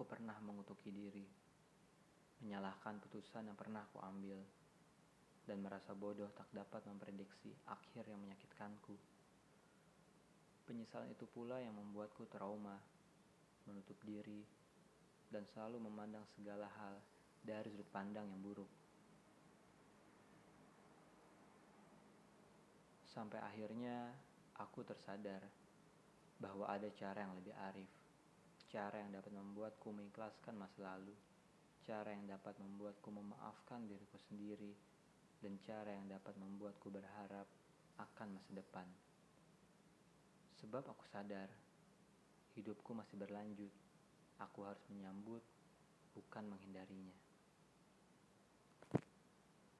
Aku pernah mengutuki diri, menyalahkan putusan yang pernah aku ambil, dan merasa bodoh tak dapat memprediksi akhir yang menyakitkanku. Penyesalan itu pula yang membuatku trauma, menutup diri, dan selalu memandang segala hal dari sudut pandang yang buruk. Sampai akhirnya aku tersadar bahwa ada cara yang lebih arif Cara yang dapat membuatku mengikhlaskan masa lalu. Cara yang dapat membuatku memaafkan diriku sendiri. Dan cara yang dapat membuatku berharap akan masa depan. Sebab aku sadar, hidupku masih berlanjut. Aku harus menyambut, bukan menghindarinya.